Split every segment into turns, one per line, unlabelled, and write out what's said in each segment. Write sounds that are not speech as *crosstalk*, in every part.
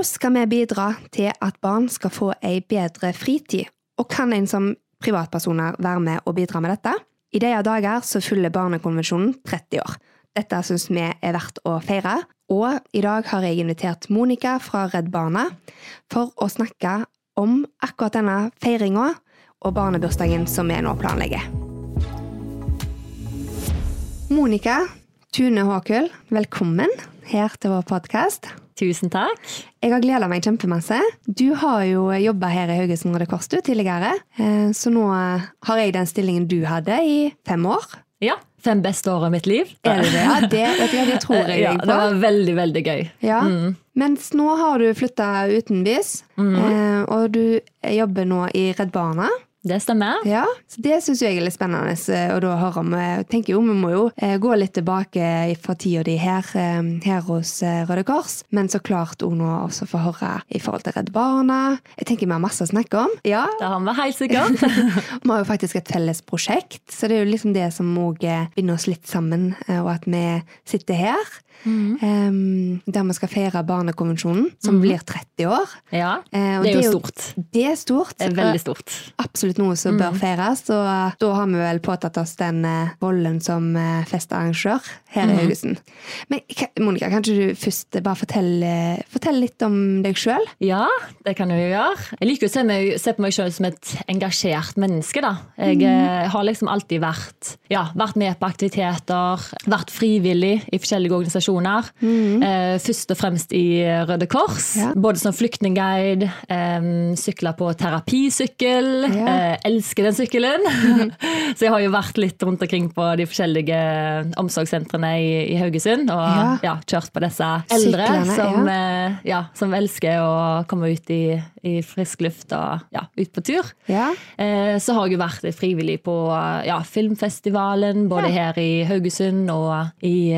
Hvordan skal vi bidra til at barn skal få ei bedre fritid, og kan en som privatpersoner være med og bidra med dette? I disse dager så fyller Barnekonvensjonen 30 år. Dette syns vi er verdt å feire, og i dag har jeg invitert Monica fra Redd Barna for å snakke om akkurat denne feiringa og barnebursdagen som vi nå planlegger. Monica Tune Håkul, velkommen her til vår podkast.
Tusen takk.
Jeg har gleda meg kjempemasse. Du har jo jobba her i Haugesund Røde Kors tidligere, eh, så nå har jeg den stillingen du hadde i fem år.
Ja. Fem beste år av mitt liv.
Er det det? Ja, det, vet jeg, det tror jeg *laughs*
ja,
på.
Det var veldig, veldig gøy.
Ja. Mens nå har du flytta utenbys, mm. og du jobber nå i Redd Barna.
Det stemmer.
Ja, så Det syns jeg er litt spennende å da høre om. Jeg tenker jo, Vi må jo eh, gå litt tilbake fra tida di her, eh, her hos eh, Røde Kors, men så klart òg nå også få høre i forhold til Redd Barna. Jeg tenker vi har masse å snakke om. Ja,
Det har vi helt sikkert. *laughs*
Vi har jo faktisk et felles prosjekt, så det er jo liksom det som òg binder oss litt sammen, og at vi sitter her. Eh, der vi skal feire Barnekonvensjonen, som blir 30 år.
ja.
Eh, er
Det er jo stort.
Det er stort.
Det er veldig stort.
absolutt noe som bør feires, og eh, da har vi vel påtatt oss den eh, rollen som eh, festarrangør her i Haugesund. Men Monica, kan ikke du først bare fortelle, fortelle litt om deg sjøl?
Ja, det kan jeg jo gjøre. Jeg liker å se, meg, se på meg selv som et engasjert menneske. da. Jeg eh, har liksom alltid vært, ja, vært med på aktiviteter, vært frivillig i forskjellige organisasjoner. Eh, først og fremst i Røde Kors,
Ja.
både som flyktningguide, eh, sykla på terapisykkel,
Ja.
eh, elsker den sykkelen. *laughs* Så jeg har jo vært litt rundt omkring på de forskjellige omsorgssentrene i, i Haugesund, og
Ja.
ja. kjørt på disse eldre
Syklene,
som
ja.
eh, som elsker å komme ut i, i frisk luft og ja, ut på tur.
Ja.
Eh, så har jeg jo vært frivillig på ja, filmfestivalen, både her i Haugesund og i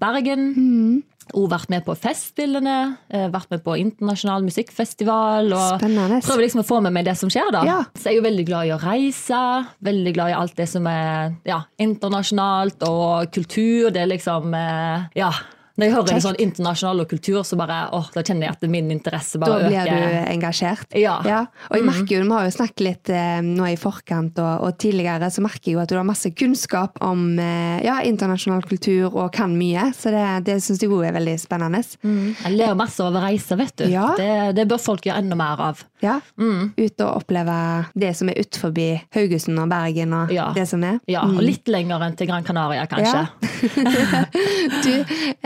Bergen.
Mm.
Og vært med på Festspillene, eh, vært med på internasjonal musikkfestival. Og
Spennende.
prøver liksom å få med meg det som skjer, da.
Ja.
Så jeg er jo veldig glad i å reise. Veldig glad i alt det som er ja, internasjonalt og kultur. Det er liksom eh, Ja. Når jeg hører
Kjekt.
sånn internasjonal og kultur, så bare, åh, da kjenner jeg at min interesse bare øker.
Da blir
øker.
du engasjert.
Ja.
Og jeg merker jo, Vi har jo snakket litt eh, nå i forkant og, og tidligere, så merker jeg jo at du har masse kunnskap om eh, ja, internasjonal kultur og kan mye. Så det, det syns jeg òg er veldig spennende.
Jeg ler masse av å reise, vet du.
Ja.
Det, det bør folk gjøre enda mer av.
Ja. Ut og oppleve det som er ut forbi Haugesund og Bergen og
Ja.
det som er.
Ja, Og litt lenger enn til Gran Canaria, kanskje. *laughs*
du,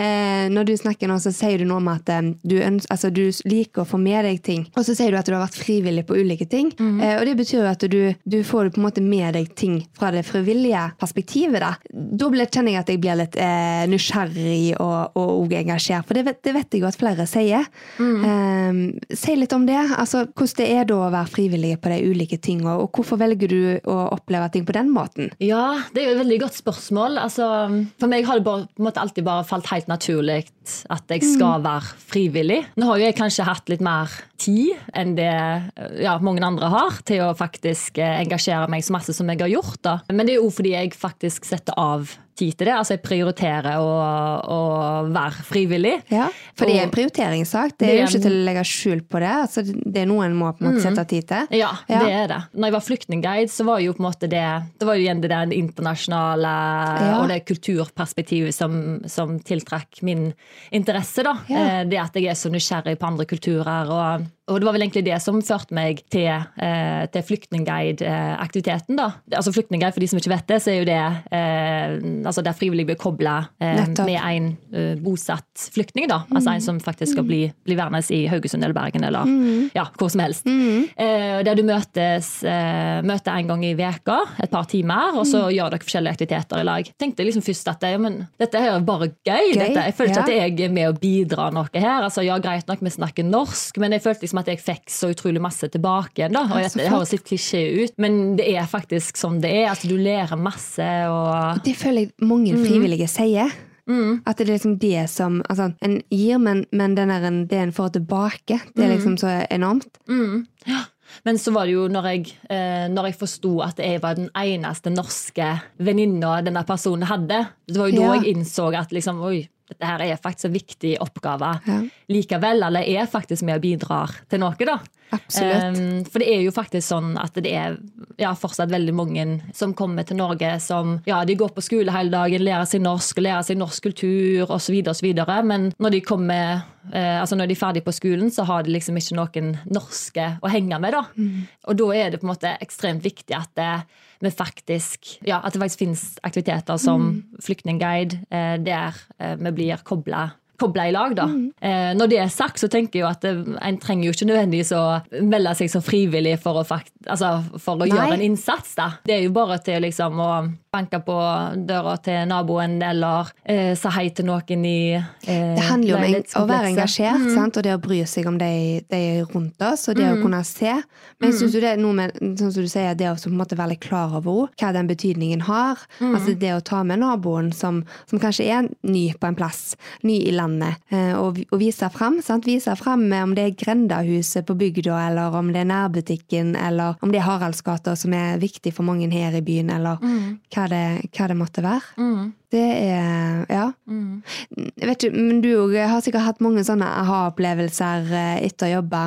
eh, når du snakker nå, så sier du noe om at eh, du, altså, du liker å få med deg ting. Og så sier du at du har vært frivillig på ulike ting. Eh, og det betyr jo at du, du får på en måte med deg ting fra det frivillige perspektivet. Da, da blir, kjenner jeg at jeg blir litt eh, nysgjerrig og, og, og engasjert, for det vet, det vet jeg jo at flere sier. Eh, si litt om det. Altså, hvordan det er da å være frivillig på de ulike tingene, og hvorfor velger du å oppleve ting på den måten?
Ja, det er jo et veldig godt spørsmål. Altså, for meg har det bare, på en måte alltid bare falt helt naturlig at jeg skal være frivillig. Nå har jo jeg kanskje hatt litt mer tid enn det ja, mange andre har, til å faktisk eh, engasjere meg så masse som jeg har gjort. Da. Men det er jo fordi jeg faktisk setter av tid til det. Altså jeg prioriterer å, å være frivillig.
Ja, for det er en prioriteringssak. Det er
Det
jo ikke til å legge skjul på det. Altså, det er noe en må på en måte sette tid til.
Ja,
Ja.
det er det. Når jeg var flyktningguide, så var jo på en måte det Det var jo igjen det der internasjonale
Ja.
og det kulturperspektivet som, som tiltrakk min interesse. da. Eh, Det at jeg er så nysgjerrig på andre kulturer. og og det var vel egentlig det som førte meg til, eh, til flyktningguide-aktiviteten. da. Altså Flyktningguide, for de som ikke vet det, så er jo det eh, altså der frivillig blir kobla eh, med en eh, bosatt flyktning. da. Altså en som faktisk skal bli, bli værende i Haugesund eller Bergen eller ja, hvor som helst. Eh, der du møtes eh, møter en gang i veka, et par timer, og så gjør dere forskjellige aktiviteter i lag. Tenkte liksom først at ja, men, dette her er bare gøy.
Gøy,
Dette, jeg føler ikke
ja.
at jeg er med å bidra noe her. Altså, ja, Greit nok, vi snakker norsk, men jeg følte liksom at jeg fikk så utrolig masse tilbake igjen. da, og Det
flott.
høres litt klisjé ut, men det er faktisk sånn det er. altså Du lærer masse. og...
Det føler jeg mange frivillige sier. At det er liksom det som altså, En gir, men, men den en, det en får tilbake, det er liksom så enormt.
Men så var det jo når jeg, eh, når jeg forsto at jeg var den eneste norske venninna denne personen hadde. Det var jo da
Ja.
jeg innså at liksom, oi, dette her er faktisk en viktig oppgave
Ja.
likevel, eller er faktisk med og bidrar til noe, da. Um, for det er jo faktisk sånn at det er ja, fortsatt veldig mange som kommer til Norge som ja, de går på skole hele dagen, lærer seg norsk lærer seg norsk kultur osv., osv. Men når de kommer eh, altså når de er ferdig på skolen, så har de liksom ikke noen norske å henge med. da. Og da er det på en måte ekstremt viktig at det, vi faktisk, ja, at det faktisk finnes aktiviteter som flyktningguide, eh, der eh, vi blir kobla kobla da. Eh, når det er sagt, så tenker jeg jo at en trenger jo ikke nødvendigvis å melde seg som frivillig for å, fakt, altså, for å gjøre en innsats. da. Det er jo bare til liksom, å banke på døra til naboen eller eh, si hei til noen i eh,
Det handler jo om å være
engasjert
engasjert sant? og det å bry seg om de, de rundt oss, og det å kunne se. Men synes du det er noe med sånn som du sier, det å på en måte være litt klar over hva den betydningen har? Altså Det å ta med naboen som, som kanskje er ny på en plass, ny i landet, eh, og, viser og fram. Sant? Viser fram om det er grendahuset på bygda, eller om det er nærbutikken, eller om det er Haraldsgata som er viktig for mange her i byen, eller hva, det, hva det måtte være.
Mm.
Det er Ja. Jeg vet ikke, men du har sikkert hatt mange sånne aha-opplevelser eh, etter å jobbe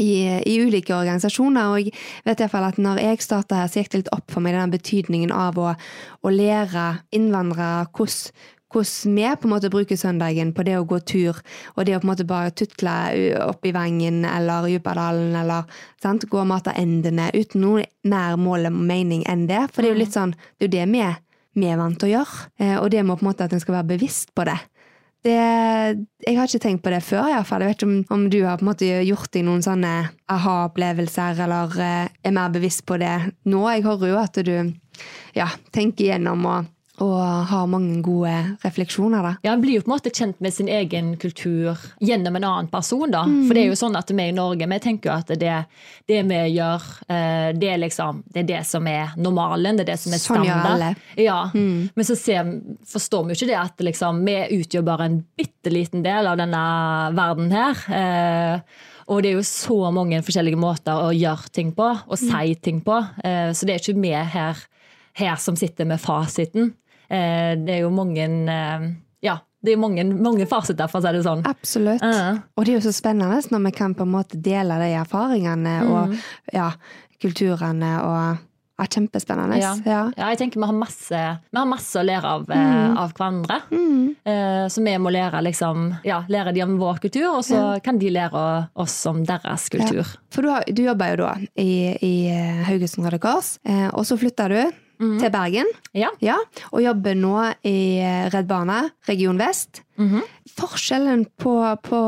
i, i ulike organisasjoner. Og jeg vet i hvert fall at når jeg starta her, så gikk det litt opp for meg den betydningen av å, å lære innvandrere hvordan hvordan vi på en måte bruker søndagen på det å gå tur, og det å på en måte bare tutle opp i Vangen eller Djupadalen, eller sant? gå og mate endene, uten noe mer mål og mening enn det. For det er jo litt sånn, det er jo det vi er, vi er vant til å gjøre, eh, og det må på en måte at en skal være bevisst på det. Det, jeg har ikke tenkt på det før, i hvert fall. Jeg vet ikke om, om du har gjort deg noen sånne aha-opplevelser, eller eh, er mer bevisst på det nå. Jeg hører jo at du ja, tenker igjennom og, og har mange gode refleksjoner. da.
Ja, En blir jo på en måte kjent med sin egen kultur gjennom en annen person. da.
Mm.
For det er jo sånn at vi i Norge vi tenker jo at det, det vi gjør, eh, det er liksom, det er det som er normalen. Det er det som er
Sånn gjør
standard.
alle.
Ja, Men så ser, forstår vi jo ikke det at liksom, vi utgjør bare en bitte liten del av denne verden her. Eh, og det er jo så mange forskjellige måter å gjøre ting på, og si ting på. Eh, så det er ikke vi her, her som sitter med fasiten. Eh, det er jo mange eh, Ja, det er mange, mange fasiter, for å si det sånn.
Absolutt.
Ja.
Og det er jo så spennende når vi kan på en måte dele de erfaringene og ja, kulturene og ja, Kjempespennende.
Ja.
Ja.
Ja, jeg tenker vi har masse, vi har masse å lære av, mm. av hverandre. Eh, så vi må lære, liksom, ja, lære de om vår kultur, og så kan de lære oss om deres kultur.
For du, har, du jobber jo da i, i eh, Haugesund Røde Kors, eh, og så flytter du til Bergen.
Ja.
Ja, og jobber nå i Redd Barna, Region Vest. Forskjellen på, på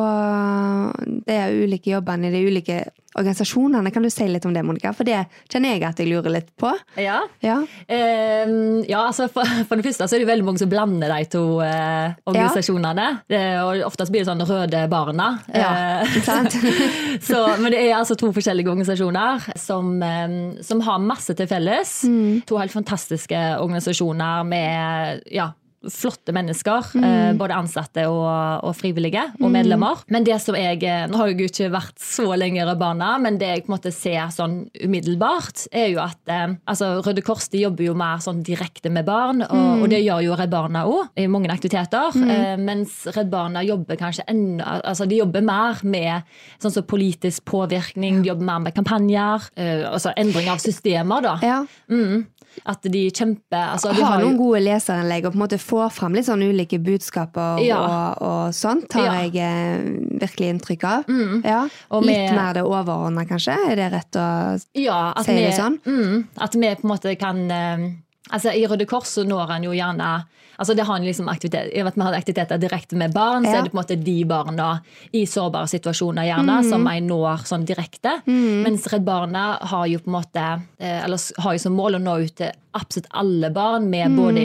de ulike jobbene i de ulike organisasjonene, kan du si litt om det, Monica? For det kjenner jeg at jeg lurer litt på.
Ja.
Ja,
Um, ja, altså for, for det første så er det veldig mange som blander de to uh, organisasjonene. Det, og Oftest blir det sånn Røde Barna.
Ja, uh, sant? *laughs*
så, men det er altså to forskjellige organisasjoner som, um, som har masse til felles.
Mm.
To helt fantastiske organisasjoner med ja, flotte mennesker.
Mm.
eh, Både ansatte og, og frivillige og medlemmer. Men det som jeg eh, Nå har jeg jo ikke vært så lenge i Røde men det jeg på en måte ser sånn umiddelbart, er jo at eh, altså Røde Kors de jobber jo mer sånn direkte med barn, og,
Mm.
og det gjør jo Redd Barna òg i mange aktiviteter. eh, mens Redd Barna jobber kanskje enda Altså de jobber mer med sånn som politisk påvirkning, de jobber mer med kampanjer, eh, altså endring av systemer, da.
ja.
Mm. At de kjemper altså, de
har
har,
noen gode leserinnlegg og på en måte får fram litt sånn ulike budskaper
Ja.
og, og sånt, har
Ja. Mm.
jeg eh, virkelig inntrykk av. Ja.
Og
litt
med-
mer det overordna, kanskje? Er det rett å
Ja,
si
vi,
det sånn?
mm, at vi på en måte kan eh, Altså I Røde Kors så når en jo gjerne Altså det har liksom aktivitet, I og med at vi har aktiviteter direkte med barn, så er det på en måte de barna i sårbare situasjoner gjerne
Mm.
som jeg når sånn direkte. Mens Redd Barna har jo på en måte eh, Eller har jo som mål å nå ut til absolutt alle barn med
Mm.
både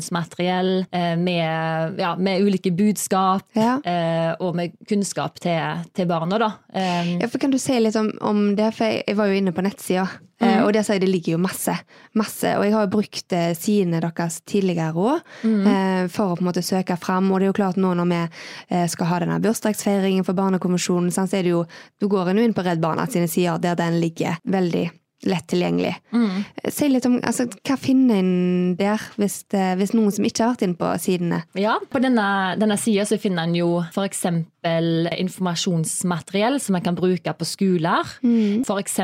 informasjonsmateriell, eh, med, ja, med ulike budskap
Ja.
eh, og med kunnskap til, til barna. da.
Ja, for Kan du si litt om, om det? For jeg, var jo inne på nettsida,
Mm.
og der sier det ligger jo masse. masse. Og jeg har jo brukt sidene deres tidligere òg,
Mm.
eh, for å på en måte søke fram. Og det er jo klart nå når vi eh, skal ha denne bursdagsfeiringen for Barnekonvensjonen, så er det jo, du går jo inn på Redd Barna sine sider, der den ligger veldig lett tilgjengelig. Si litt om altså, hva finner en der, hvis, det, hvis noen som ikke har vært inne på sidene?
Ja, På denne, denne sida så finner en jo f.eks. informasjonsmateriell som en kan bruke på skoler. Mm. F.eks.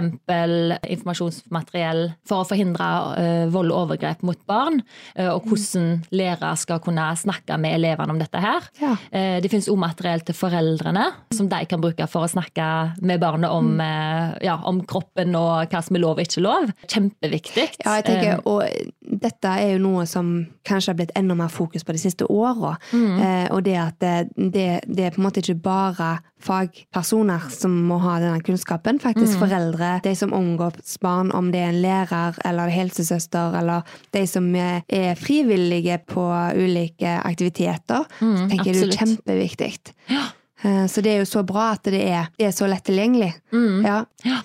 informasjonsmateriell for å forhindre uh, vold og overgrep mot barn. Uh, og hvordan lærere skal kunne snakke med elevene om dette her.
Ja.
Uh, det finnes òg materiell til foreldrene som de kan bruke for å snakke med barnet om, ja, om kroppen og hva som er lov og ikke lov. Kjempeviktig.
Ja, jeg tenker, og dette er jo noe som kanskje har blitt enda mer fokus på de siste åra. Mm. og det at det, det, det er på en måte ikke bare fagpersoner som må ha denne kunnskapen. Faktisk mm. foreldre, de som omgås barn, om det er en lærer eller helsesøster, eller de som er frivillige på ulike aktiviteter. Mm, tenker jeg det er kjempeviktig.
Ja.
Så det er jo så bra at det er, det er så lett tilgjengelig.
Mm.
Ja.
ja.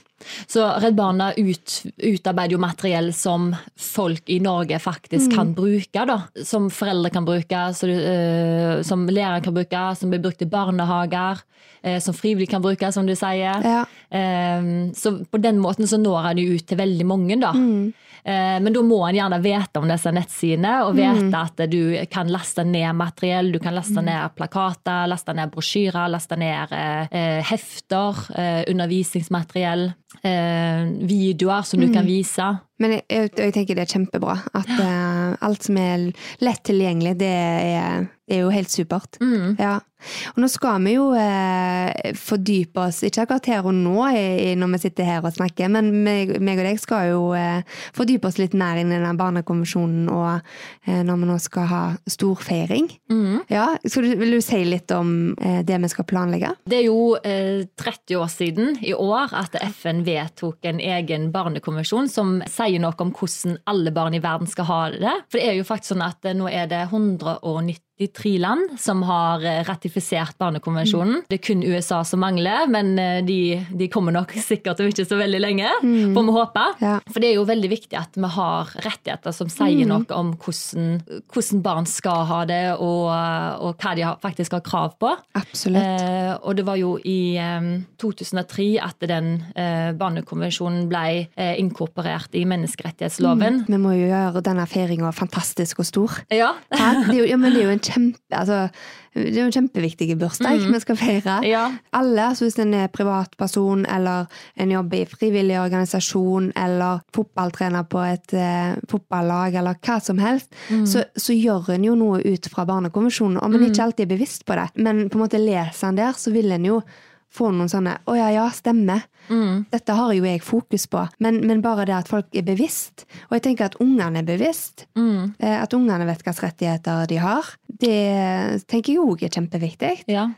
Så Redd Barna ut, utarbeider jo materiell som folk i Norge faktisk mm. kan bruke. da. Som foreldre kan bruke, så, uh, som lærere kan bruke, som blir brukt i barnehager. Uh, som frivillige kan bruke, som du sier.
Ja.
Uh, så på den måten så når han jo ut til veldig mange. da.
Mm.
Men da må en gjerne vite om disse nettsidene, og vite mm. at du kan laste ned materiell. Du kan laste mm. ned plakater, laste ned brosjyrer, laste ned hefter, undervisningsmateriell eh, videoer som du kan mm. vise.
Men jeg, jeg, tenker det er kjempebra. At uh, alt som er lett tilgjengelig, det er, er jo helt supert.
Mm.
Ja. Og nå skal vi jo eh, fordype oss, ikke akkurat her og nå i, når vi sitter her og snakker, men meg, meg og deg skal jo eh, fordype oss litt mer inn i den barnekonvensjonen og når vi nå skal ha storfeiring.
Mm.
Ja, så vil du si litt om det vi skal planlegge?
Det er jo 30 år siden i år at FN vedtok en egen barnekonvensjon som sier sier noe om hvordan alle barn i verden skal ha det. For det er jo faktisk sånn at nå er det 190 tre land som har eh, ratifisert Barnekonvensjonen. Mm. Det er kun USA som mangler, men eh, de, de kommer nok *laughs* sikkert om ikke så veldig lenge. Mm. Får vi håpe.
Ja.
For det er jo veldig viktig at vi har rettigheter som sier mm. noe om hvordan, hvordan, barn skal ha det, og, og hva de faktisk har krav på.
Absolutt.
Eh, og det var jo i eh, 2003 at den eh, barnekonvensjonen ble eh, inkorporert i menneskerettighetsloven.
Mm. Vi må jo gjøre denne feiringa fantastisk og stor.
Ja.
ja, det jo, ja men det er jo en kjempe, altså, det er jo en kjempeviktig bursdag mm. vi skal feire.
Ja.
Alle, altså hvis en er privatperson eller en jobber i frivillig organisasjon eller fotballtrener på et uh, fotballag eller hva som helst, mm. så, så, gjør en jo noe ut fra Barnekonvensjonen. Om en mm. ikke alltid er bevisst på det, men på en måte leser en der, så vil en jo få noen sånne 'Å ja, ja, stemmer'.
Mm.
Dette har jo jeg fokus på. Men, men, bare det at folk er bevisst, og jeg tenker at ungene er bevisst,
mm.
Eh, at ungene vet hvilke rettigheter de har, det tenker jeg òg er kjempeviktig.
Ja.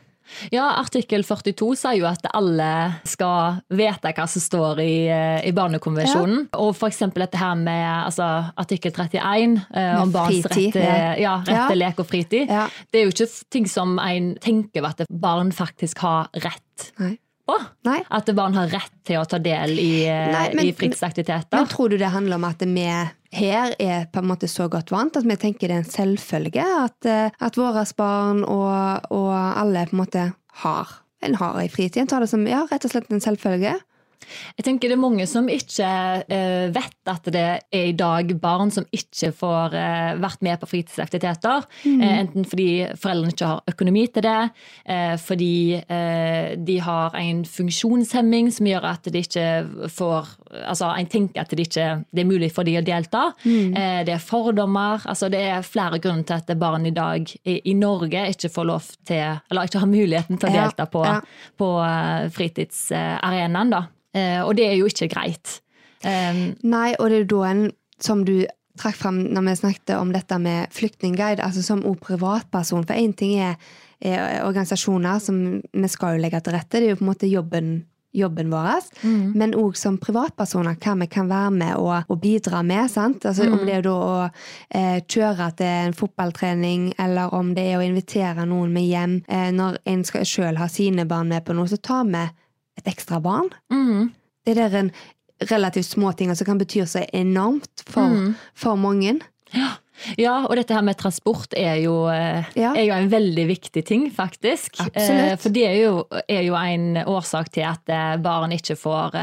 Ja, Artikkel 42 sier jo at alle skal vite hva som står i, eh, i Barnekonvensjonen. Ja. Og f.eks. dette her med altså, artikkel 31 eh, om barns rett til ja, ja. lek og fritid. Det er jo ikke ting som en tenker at barn faktisk har rett
Nei. Nei.
At barn har rett til å ta del i, eh, Nei, men, i fritidsaktiviteter.
Men tror du det handler om at vi her er på en måte så godt vant at vi tenker det er en selvfølge at, eh, at våre barn og, og alle på en måte har en har i fritiden. Tar det som ja, rett og slett en selvfølge.
Jeg tenker Det er mange som ikke uh, vet at det er i dag barn som ikke får uh, vært med på fritidsaktiviteter. Mm. Uh, enten fordi foreldrene ikke har økonomi til det, fordi de har en funksjonshemming som gjør at de ikke får Altså, en tenker at det ikke det er mulig for de å delta.
Mm.
det er fordommer. altså Det er flere grunner til at barn i dag i, Norge ikke får lov til Eller ikke har muligheten til å delta ja, på, ja. på fritidsarenaen. da. Eh, og det er jo ikke greit.
Um, Nei, og det er da en, som du trakk fram når vi snakket om dette med flyktningguide, altså som òg privatperson. For én ting er, er, organisasjoner som vi skal jo legge til rette, det er jo på en måte jobben, jobben vår.
Mm.
Men òg som privatpersoner, hva vi kan være med og, og bidra med. sant? Altså mm. Om det er da å eh, kjøre til en fotballtrening, eller om det er å invitere noen med hjem. Eh, når en skal sjøl ha sine barn med på noe, så ta med et ekstra barn.
Mm.
Det er en relativt små ting som kan bety så enormt for, mm. for mange.
Ja, og dette her med transport er jo, eh,
Ja.
er jo en veldig viktig ting, faktisk.
Absolutt.
Eh, For det er jo, er jo en årsak til at eh, barn ikke får,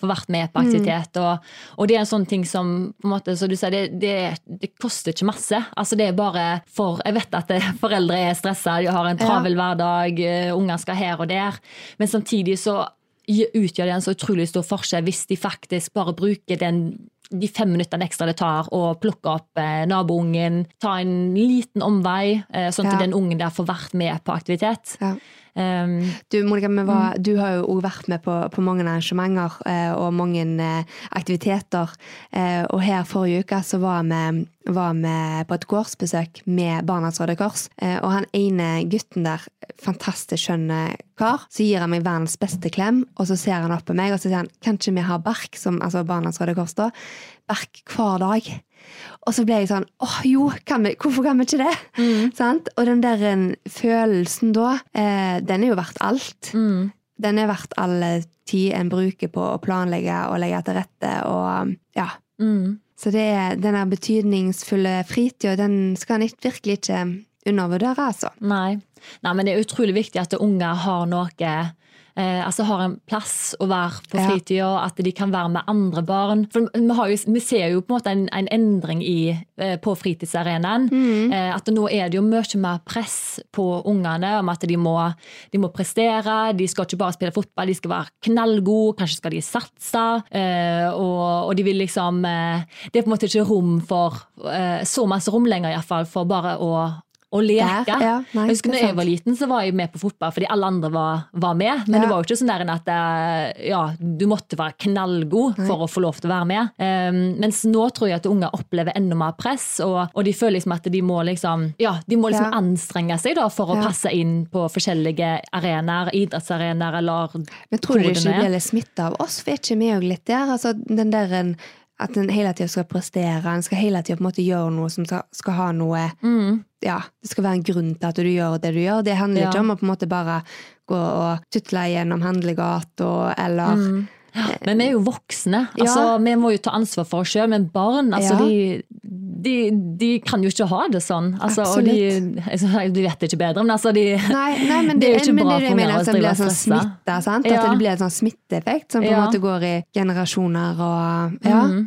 får vært med på aktivitet.
Mm.
Og, og det er en sånn ting som på en måte, så du sier, det, det, det koster ikke masse. Altså det er bare for Jeg vet at foreldre er stressa, de har en travel hverdag, eh, unger skal her og der. Men samtidig så utgjør det en så utrolig stor forskjell hvis de faktisk bare bruker den de fem minuttene ekstra det tar å plukke opp eh, naboungen, ta en liten omvei, eh, sånn at
Ja.
den ungen der får vært med på aktivitet.
Ja.
Um,
Du, Monica, var,
Mm.
du har jo også vært med på, på mange arrangementer eh, og mange eh, aktiviteter. Eh, og her forrige uke så var vi, var vi på et gårdsbesøk med Barnas Røde Kors. Eh, og han ene gutten der, fantastisk skjønn eh, kar, så gir han meg verdens beste klem, og så ser han opp på meg og så sier han, kan ikke vi ha bark, som, altså Barnas Røde Kors da, bark hver dag? Og så ble jeg sånn åh jo, kan vi, hvorfor kan vi ikke det?
Mm.
Sant? Og den der en, følelsen da, eh, den er jo verdt alt.
mm,
Den er verdt all tid en bruker på å planlegge og legge til rette. Og, ja.
mm.
Så det den betydningsfulle fritida, den skal en virkelig ikke undervurdere, altså.
Nei. Nei, men det er utrolig viktig at unger har noe eh, altså har en plass å være på
Ja.
fritida, at de kan være med andre barn. For vi, har jo, vi ser jo på en måte en, en endring i, eh, på fritidsarenaen. Eh, at nå er det jo mye mer press på ungene om at de må, de må prestere. De skal ikke bare spille fotball, de skal være knallgode, kanskje skal de satse. Eh, og, og de vil liksom eh, Det er på en måte ikke rom for eh, så masse rom lenger, iallfall, for bare å å leke.
Der, ja. Nei,
jeg husker
er
når jeg var liten, så var jeg med på fotball fordi alle andre var, var med. Men
Ja.
det var jo ikke sånn der at eh, ja, du måtte være knallgod for å få lov til å være med. Um, mens nå tror jeg at unger opplever enda mer press, og, og de føler liksom at de må liksom Ja, de må liksom anstrenge seg da for å passe inn på forskjellige arenaer, idrettsarenaer eller
Men tror du ikke
det
blir litt smitta av oss? For er ikke vi òg litt der? Altså, den der en, at en hele tida skal prestere, en skal hele tida på en måte gjøre noe som skal, skal ha noe
Mm.
Ja, det skal være en grunn til at du gjør det du gjør. Det handler
Ja.
ikke om å på en måte bare gå og tutle gjennom handlegata eller
Mm. Men vi er jo voksne. Altså,
Ja.
Vi må jo ta ansvar for oss sjøl. Men barn altså, de, de, de kan jo ikke ha det sånn. Altså, og de, altså, de vet ikke bedre, men altså de
Nei, nei, men *laughs*
Det
det,
er jo ikke
men
bra for unger å
drive og blir
drive
sånn smitte. Sant? At det blir en sånn smitteeffekt som på en
Ja.
måte går i generasjoner og Ja.
Mm.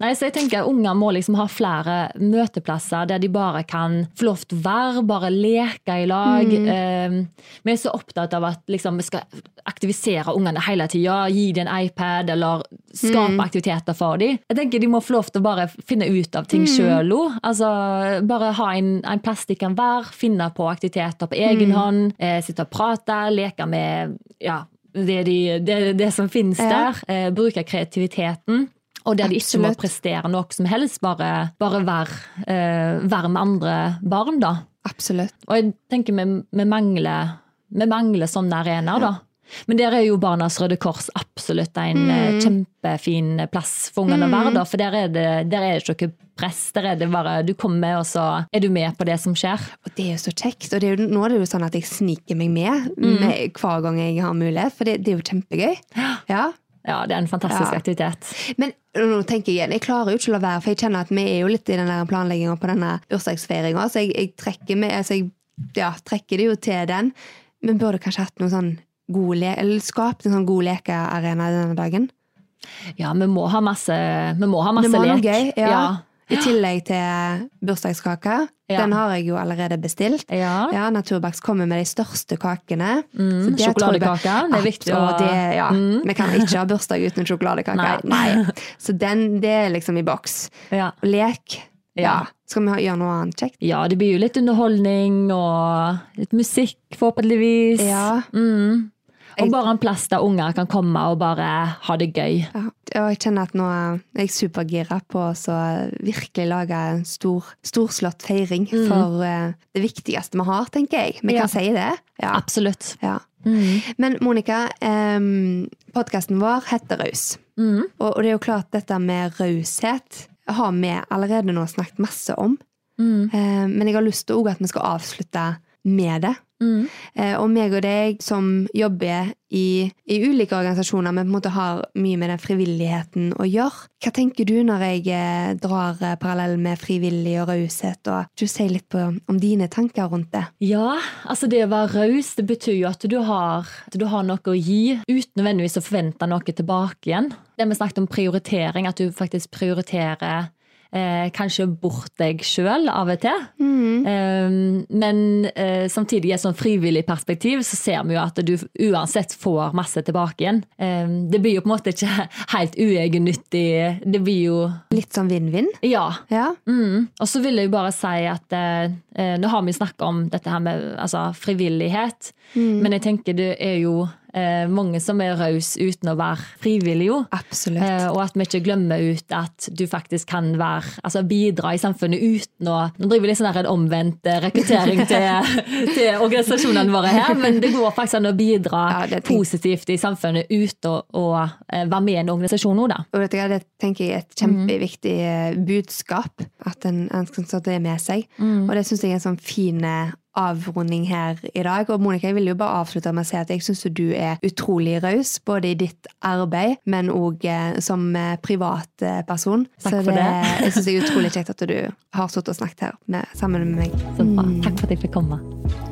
Nei, så jeg tenker Unger må liksom ha flere møteplasser der de bare kan få lov til å være, bare leke i lag.
Mm.
Eh, vi er så opptatt av at liksom, vi skal aktivisere ungene hele tida. Gi dem en iPad eller skape
Mm.
aktiviteter for dem. Jeg tenker De må få lov til å bare finne ut av ting
Mm.
sjøl òg. Altså, bare ha en, en plass de kan være, finne på aktiviteter på egen
Mm.
hånd. Eh, sitte og prate, leke med ja, det, de, det, det som finnes
Ja.
der. Eh, bruke kreativiteten. Og der de ikke må prestere noe som helst, bare, bare være eh, vær med andre barn, da.
Absolutt.
Og jeg tenker vi, vi, mangler, vi mangler sånne arenaer, da. Men der er jo Barnas Røde Kors absolutt en mm. kjempefin plass for ungene å være, da. For der er, det, der er det ikke noe press. Der er det bare Du kommer, og så er du med på det som skjer.
Og det er jo så kjekt. Og det er jo, nå er det jo sånn at jeg sniker meg med,
Mm.
med hver gang jeg har mulighet, for det, det er jo kjempegøy. Ja.
Ja, det er en fantastisk
Ja.
aktivitet.
Men nå tenker jeg igjen, jeg klarer jo ikke å la være, for jeg kjenner at vi er jo litt i den planlegginga på denne bursdagsfeiringa, så jeg, jeg trekker med, altså jeg ja, trekker det jo til den. Men burde kanskje hatt noe sånn god le eller skapt en sånn god lekearena denne dagen?
Ja, vi må ha masse, vi må ha masse
må
lek.
gøy, ja.
ja.
I tillegg til bursdagskaka. Den har jeg jo allerede bestilt.
Ja.
Naturbakst kommer med de største kakene.
Mm,
det
sjokoladekake. Det er viktig å
det, ja,
Mm.
Vi kan ikke ha bursdag uten sjokoladekake.
Nei. *laughs*
Så den, det er liksom i boks.
Ja.
Lek. Ja.
Ja.
Skal vi gjøre noe annet kjekt?
ja, det blir jo litt underholdning og litt musikk, forhåpentligvis.
Ja.
Mm.
Jeg-
Og bare en plass der unger kan komme og bare ha det gøy.
ja. Og jeg kjenner at nå er jeg supergira på å virkelig lage en stor, storslått feiring for eh, det viktigste vi har, tenker jeg. Vi
Mm. Ja.
kan si det. Ja.
Absolutt.
ja.
Mm.
Men Monica, um, podkasten vår heter Raus.
Mm.
Og, og det er jo klart dette med raushet har vi allerede nå snakket masse om.
Mm.
Eh, men jeg har lyst til at vi skal avslutte med det.
Mm.
Eh, og meg og deg som jobber i, i ulike organisasjoner, men på en måte har mye med den frivilligheten å gjøre. Hva tenker du når jeg eh, drar eh, parallell med frivillig og raushet? Og du sier litt på, om dine tanker rundt det?
Ja, altså det å være raus det betyr jo at du, har, at du har noe å gi uten nødvendigvis å forvente noe tilbake igjen. Det vi snakket om prioritering, at du faktisk prioriterer eh, kanskje bort deg sjøl av og til. Eh, men eh, samtidig i et sånn frivillig perspektiv så ser vi jo at du uansett får masse tilbake igjen. Eh, det blir jo på en måte ikke *laughs* helt uegennyttig. Det blir jo
Litt sånn vinn-vinn?
Ja.
Ja.
Mm. Og så vil jeg jo bare si at eh, eh, nå har vi snakka om dette her med altså, frivillighet, men jeg tenker det er jo eh, mange som er rause uten å være frivillig, jo.
Absolutt.
Eh, og at vi ikke glemmer ut at du faktisk kan være, altså bidra i samfunnet uten å Nå driver vi litt sånn en omvendt eh, rekruttering *laughs* til, til organisasjonene våre her, men det går faktisk an å bidra
Ja,
positivt i samfunnet uten å, å eh, være med i en organisasjon nå, da.
Og du det tenker jeg er et kjempeviktig eh, budskap, at en, en skal ta det med seg. Og det syns jeg er en sånn fin avrunding her i dag. Og Monica, jeg vil jo bare avslutte med å si at jeg syns du er utrolig raus, både i ditt arbeid, men òg eh, som eh, privatperson.
Takk
Så
for det.
jeg syns det er utrolig kjekt at du *laughs* har sittet og snakket her med, sammen med meg.
Så bra. Takk for at jeg fikk komme.